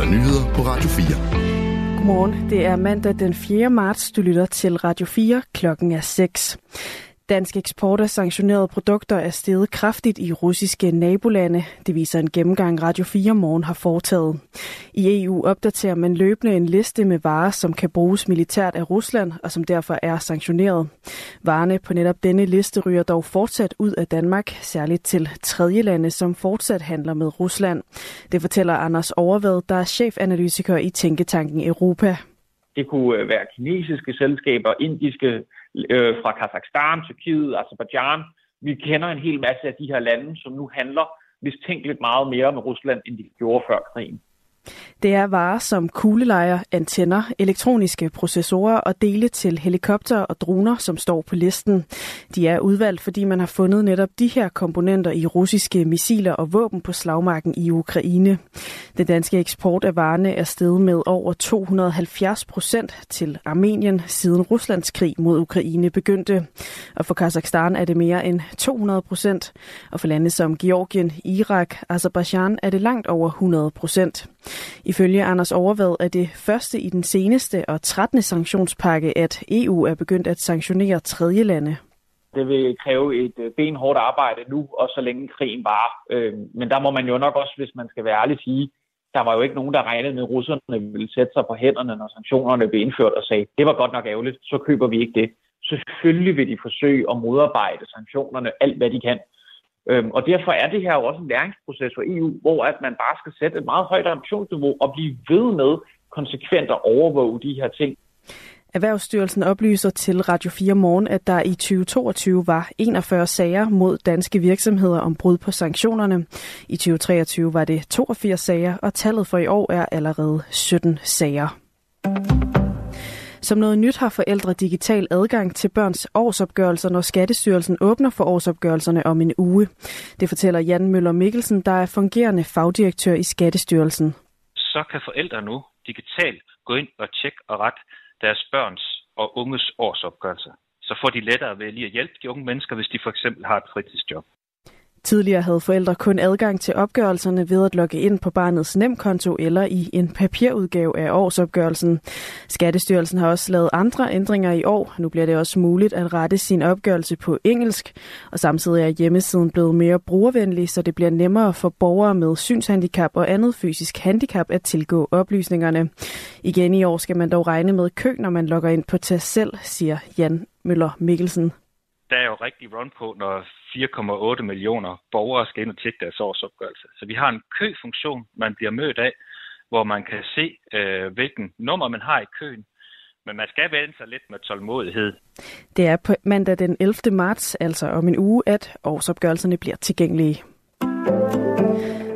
der nyheder på Radio 4. Godmorgen. Det er mandag den 4. marts. Du lytter til Radio 4. Klokken er 6. Dansk eksport af sanktionerede produkter er steget kraftigt i russiske nabolande. Det viser en gennemgang Radio 4 morgen har foretaget. I EU opdaterer man løbende en liste med varer, som kan bruges militært af Rusland og som derfor er sanktioneret. Varerne på netop denne liste ryger dog fortsat ud af Danmark, særligt til tredje lande, som fortsat handler med Rusland. Det fortæller Anders Overvad, der er chefanalytiker i Tænketanken Europa. Det kunne øh, være kinesiske selskaber, indiske øh, fra Kazakhstan, Tyrkiet, Azerbaijan. Vi kender en hel masse af de her lande, som nu handler mistænkeligt meget mere med Rusland, end de gjorde før krigen. Det er varer som kuglelejer, antenner, elektroniske processorer og dele til helikopter og droner, som står på listen. De er udvalgt, fordi man har fundet netop de her komponenter i russiske missiler og våben på slagmarken i Ukraine. Den danske eksport af varerne er steget med over 270 procent til Armenien, siden Ruslands krig mod Ukraine begyndte. Og for Kazakhstan er det mere end 200 procent, og for lande som Georgien, Irak, Azerbaijan er det langt over 100 procent. Ifølge Anders Overvad er det første i den seneste og 13. sanktionspakke, at EU er begyndt at sanktionere tredje lande. Det vil kræve et øh, benhårdt arbejde nu, og så længe krigen var. Øh, men der må man jo nok også, hvis man skal være ærlig, sige, der var jo ikke nogen, der regnede med, at russerne ville sætte sig på hænderne, når sanktionerne blev indført og sagde, det var godt nok ærgerligt, så køber vi ikke det. Selvfølgelig vil de forsøge at modarbejde sanktionerne alt, hvad de kan. Øhm, og derfor er det her jo også en læringsproces for EU, hvor at man bare skal sætte et meget højt ambitionsniveau og blive ved med konsekvent at overvåge de her ting. Erhvervsstyrelsen oplyser til Radio 4 Morgen, at der i 2022 var 41 sager mod danske virksomheder om brud på sanktionerne. I 2023 var det 82 sager, og tallet for i år er allerede 17 sager. Som noget nyt har forældre digital adgang til børns årsopgørelser, når Skattestyrelsen åbner for årsopgørelserne om en uge. Det fortæller Jan Møller Mikkelsen, der er fungerende fagdirektør i Skattestyrelsen. Så kan forældre nu digitalt gå ind og tjekke og rette deres børns og unges årsopgørelser. Så får de lettere ved lige at hjælpe de unge mennesker, hvis de for eksempel har et fritidsjob. Tidligere havde forældre kun adgang til opgørelserne ved at logge ind på barnets nemkonto eller i en papirudgave af årsopgørelsen. Skattestyrelsen har også lavet andre ændringer i år. Nu bliver det også muligt at rette sin opgørelse på engelsk, og samtidig er hjemmesiden blevet mere brugervenlig, så det bliver nemmere for borgere med synshandicap og andet fysisk handicap at tilgå oplysningerne. Igen i år skal man dog regne med kø, når man logger ind på tast selv, siger Jan Møller Mikkelsen der er jo rigtig run på, når 4,8 millioner borgere skal ind og tjekke deres årsopgørelse. Så vi har en køfunktion, man bliver mødt af, hvor man kan se, øh, hvilken nummer man har i køen. Men man skal vende sig lidt med tålmodighed. Det er på mandag den 11. marts, altså om en uge, at årsopgørelserne bliver tilgængelige.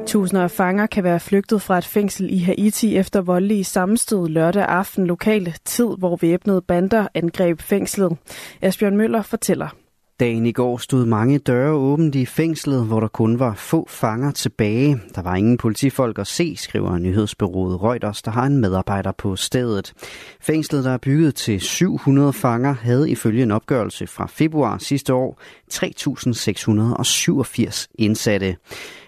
Tusinder af fanger kan være flygtet fra et fængsel i Haiti efter voldelige sammenstød lørdag aften lokale tid, hvor væbnede bander angreb fængslet. Asbjørn Møller fortæller. Dagen i går stod mange døre åbent i fængslet, hvor der kun var få fanger tilbage. Der var ingen politifolk at se, skriver nyhedsbyrået Reuters, der har en medarbejder på stedet. Fængslet, der er bygget til 700 fanger, havde ifølge en opgørelse fra februar sidste år 3.687 indsatte.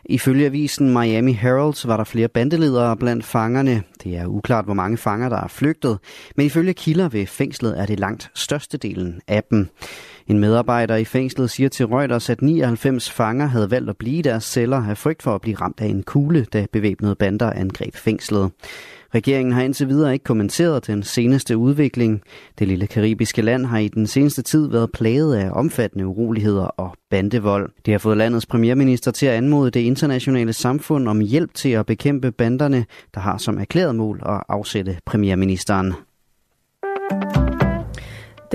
Ifølge avisen Miami Herald var der flere bandeledere blandt fangerne. Det er uklart, hvor mange fanger, der er flygtet, men ifølge kilder ved fængslet er det langt størstedelen af dem. En medarbejder i fængslet siger til Reuters, at 99 fanger havde valgt at blive i deres celler af frygt for at blive ramt af en kugle, da bevæbnede bander angreb fængslet. Regeringen har indtil videre ikke kommenteret den seneste udvikling. Det lille karibiske land har i den seneste tid været plaget af omfattende uroligheder og bandevold. Det har fået landets premierminister til at anmode det internationale samfund om hjælp til at bekæmpe banderne, der har som erklæret mål at afsætte premierministeren.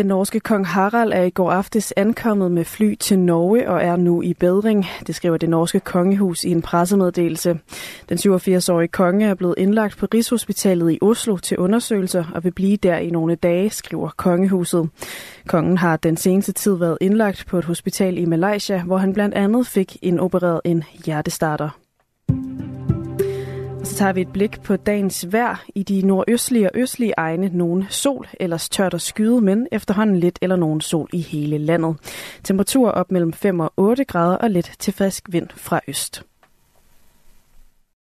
Den norske kong Harald er i går aftes ankommet med fly til Norge og er nu i bedring. Det skriver det norske kongehus i en pressemeddelelse. Den 87-årige konge er blevet indlagt på Rigshospitalet i Oslo til undersøgelser og vil blive der i nogle dage, skriver kongehuset. Kongen har den seneste tid været indlagt på et hospital i Malaysia, hvor han blandt andet fik indopereret en hjertestarter. Tager vi et blik på dagens vejr. I de nordøstlige og østlige egne nogen sol, ellers tørt og skyde, men efterhånden lidt eller nogen sol i hele landet. Temperatur op mellem 5 og 8 grader og lidt til frisk vind fra øst.